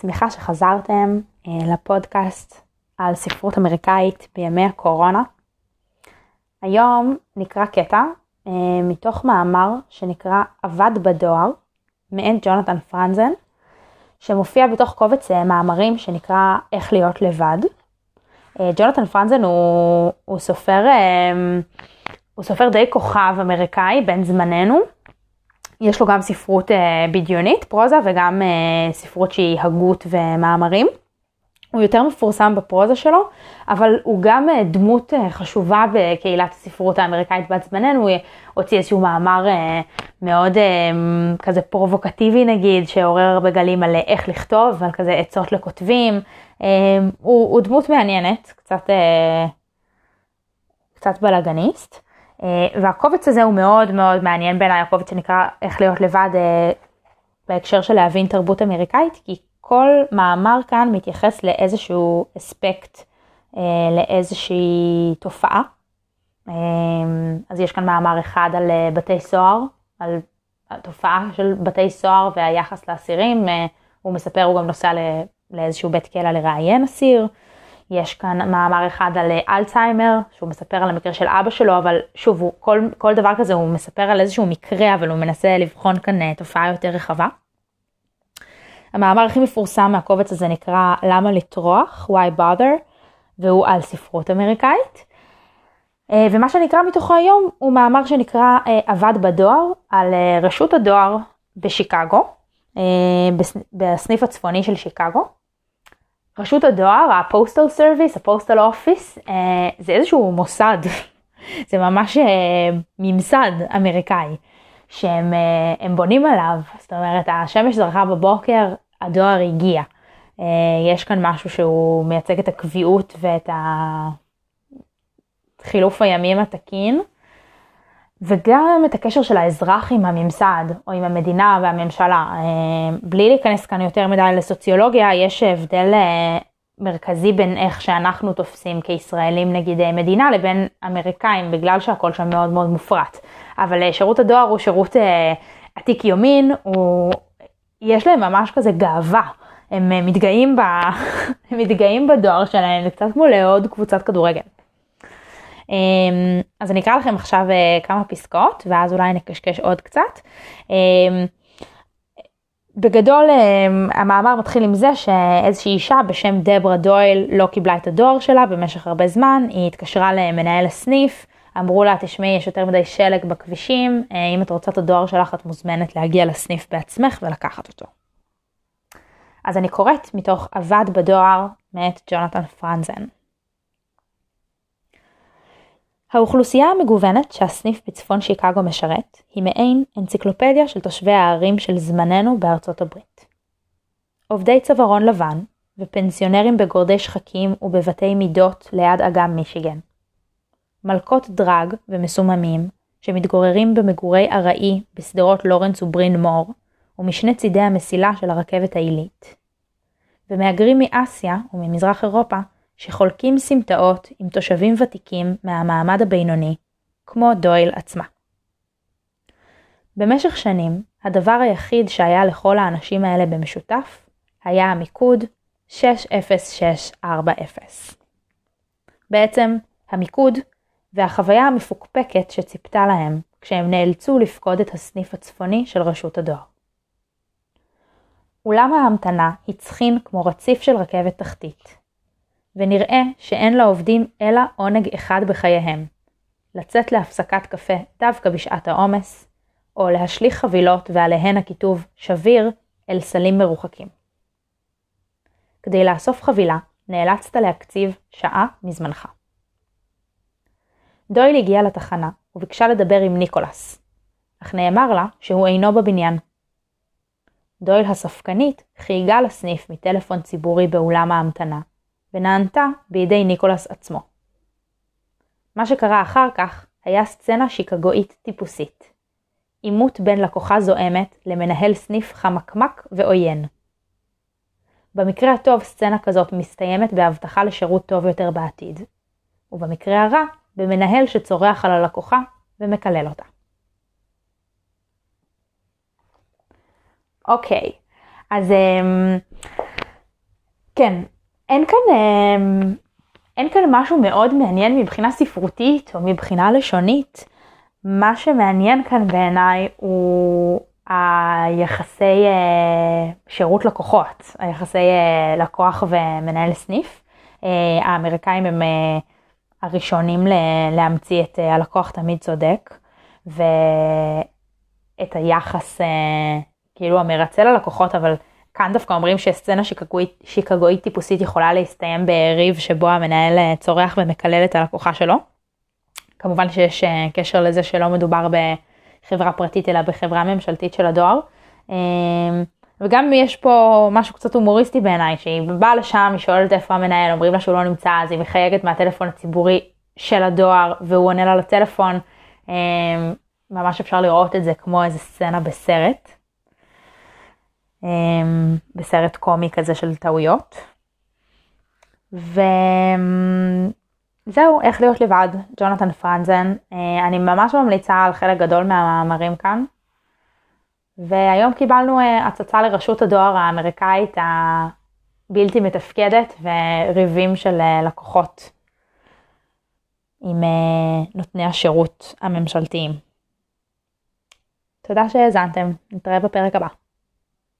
שמחה שחזרתם אה, לפודקאסט על ספרות אמריקאית בימי הקורונה. היום נקרא קטע אה, מתוך מאמר שנקרא אבד בדואר, מאת ג'ונתן פרנזן, שמופיע בתוך קובץ אה, מאמרים שנקרא איך להיות לבד. ג'ונתן פרנזן הוא, הוא סופר, הוא סופר די כוכב אמריקאי בן זמננו. יש לו גם ספרות בדיונית, פרוזה, וגם ספרות שהיא הגות ומאמרים. הוא יותר מפורסם בפרוזה שלו, אבל הוא גם אה, דמות אה, חשובה בקהילת הספרות האמריקאית בת זמננו, הוא הוציא איזשהו מאמר אה, מאוד כזה פרובוקטיבי נגיד, שעורר הרבה גלים על איך לכתוב, ועל כזה עצות לכותבים. הוא, הוא דמות מעניינת, קצת, קצת בלאגניסט. והקובץ הזה הוא מאוד מאוד מעניין בעיניי, הקובץ שנקרא איך להיות לבד בהקשר של להבין תרבות אמריקאית, כי כל מאמר כאן מתייחס לאיזשהו אספקט, אה, לאיזושהי תופעה. אה, אז יש כאן מאמר אחד על אה, בתי סוהר, על התופעה של בתי סוהר והיחס לאסירים. הוא מספר, הוא גם נוסע לאיזשהו בית כלא לראיין אסיר. יש כאן מאמר אחד על אלצהיימר, שהוא מספר על המקרה של אבא שלו, אבל שוב, הוא, כל, כל דבר כזה הוא מספר על איזשהו מקרה, אבל הוא מנסה לבחון כאן תופעה יותר רחבה. המאמר הכי מפורסם מהקובץ הזה נקרא למה לטרוח, why bother, והוא על ספרות אמריקאית. אה, ומה שנקרא מתוכו היום הוא מאמר שנקרא עבד אה, בדואר על אה, רשות הדואר בשיקגו, בסניף הצפוני של שיקגו. רשות הדואר, ה-postal service, ה-postal office, זה איזשהו מוסד, זה ממש ממסד אמריקאי. שהם בונים עליו, זאת אומרת השמש זרחה בבוקר, הדואר הגיע. אה, יש כאן משהו שהוא מייצג את הקביעות ואת חילוף הימים התקין, וגם את הקשר של האזרח עם הממסד או עם המדינה והממשלה. אה, בלי להיכנס כאן יותר מדי לסוציולוגיה, יש הבדל אה, מרכזי בין איך שאנחנו תופסים כישראלים נגיד מדינה לבין אמריקאים, בגלל שהכל שם מאוד מאוד מופרט. אבל שירות הדואר הוא שירות עתיק יומין, הוא יש להם ממש כזה גאווה. הם אה, מתגאים, ב... הם מתגאים בדואר שלהם, זה קצת כמו לעוד קבוצת כדורגל. אמ, אז אני אקרא לכם עכשיו אה, כמה פסקאות, ואז אולי נקשקש עוד קצת. אמ, בגדול אמ, המאמר מתחיל עם זה שאיזושהי אישה בשם דברה דויל לא קיבלה את הדואר שלה במשך הרבה זמן, היא התקשרה למנהל הסניף, אמרו לה, תשמעי, יש יותר מדי שלג בכבישים, אה, אם את רוצה את הדואר שלך, את מוזמנת להגיע לסניף בעצמך ולקחת אותו. אז אני קוראת מתוך עבד בדואר מאת ג'ונתן פרנזן. האוכלוסייה המגוונת שהסניף בצפון שיקגו משרת היא מעין אנציקלופדיה של תושבי הערים של זמננו בארצות הברית. עובדי צווארון לבן ופנסיונרים בגורדי שחקים ובבתי מידות ליד אגם מישיגן. מלכות דרג ומסוממים, שמתגוררים במגורי ארעי בשדרות לורנס וברין מור, ומשני צידי המסילה של הרכבת העילית. ומהגרים מאסיה וממזרח אירופה, שחולקים סמטאות עם תושבים ותיקים מהמעמד הבינוני, כמו דויל עצמה. במשך שנים, הדבר היחיד שהיה לכל האנשים האלה במשותף, היה המיקוד 60640. בעצם, המיקוד והחוויה המפוקפקת שציפתה להם כשהם נאלצו לפקוד את הסניף הצפוני של רשות הדואר. אולם ההמתנה הצחין כמו רציף של רכבת תחתית, ונראה שאין לעובדים אלא עונג אחד בחייהם, לצאת להפסקת קפה דווקא בשעת העומס, או להשליך חבילות ועליהן הכיתוב שביר אל סלים מרוחקים. כדי לאסוף חבילה, נאלצת להקציב שעה מזמנך. דויל הגיעה לתחנה וביקשה לדבר עם ניקולס, אך נאמר לה שהוא אינו בבניין. דויל הספקנית חייגה לסניף מטלפון ציבורי באולם ההמתנה, ונענתה בידי ניקולס עצמו. מה שקרה אחר כך היה סצנה שיקגואית טיפוסית. עימות בין לקוחה זועמת למנהל סניף חמקמק ועוין. במקרה הטוב סצנה כזאת מסתיימת בהבטחה לשירות טוב יותר בעתיד, ובמקרה הרע במנהל שצורח על הלקוחה ומקלל אותה. אוקיי, אז um, כן, אין כאן, אמ, אין כאן משהו מאוד מעניין מבחינה ספרותית או מבחינה לשונית. מה שמעניין כאן בעיניי הוא היחסי אה, שירות לקוחות, היחסי אה, לקוח ומנהל סניף. אה, האמריקאים הם הראשונים להמציא את הלקוח תמיד צודק, ואת היחס כאילו המרצה ללקוחות, אבל כאן דווקא אומרים שסצנה שיקגואית, שיקגואית טיפוסית יכולה להסתיים בריב שבו המנהל צורח ומקלל את הלקוחה שלו. כמובן שיש קשר לזה שלא מדובר בחברה פרטית אלא בחברה ממשלתית של הדואר. וגם יש פה משהו קצת הומוריסטי בעיניי, שהיא באה לשם, היא שואלת איפה המנהל, אומרים לה שהוא לא נמצא, אז היא מחייגת מהטלפון הציבורי של הדואר, והוא עונה לה לטלפון. ממש אפשר לראות את זה כמו איזה סצנה בסרט. בסרט קומי כזה של טעויות. וזהו, איך להיות לבד, ג'ונתן פרנזן. אני ממש ממליצה על חלק גדול מהמאמרים כאן. והיום קיבלנו אה, הצצה לרשות הדואר האמריקאית הבלתי מתפקדת וריבים של אה, לקוחות עם אה, נותני השירות הממשלתיים. תודה שהאזנתם, נתראה בפרק הבא.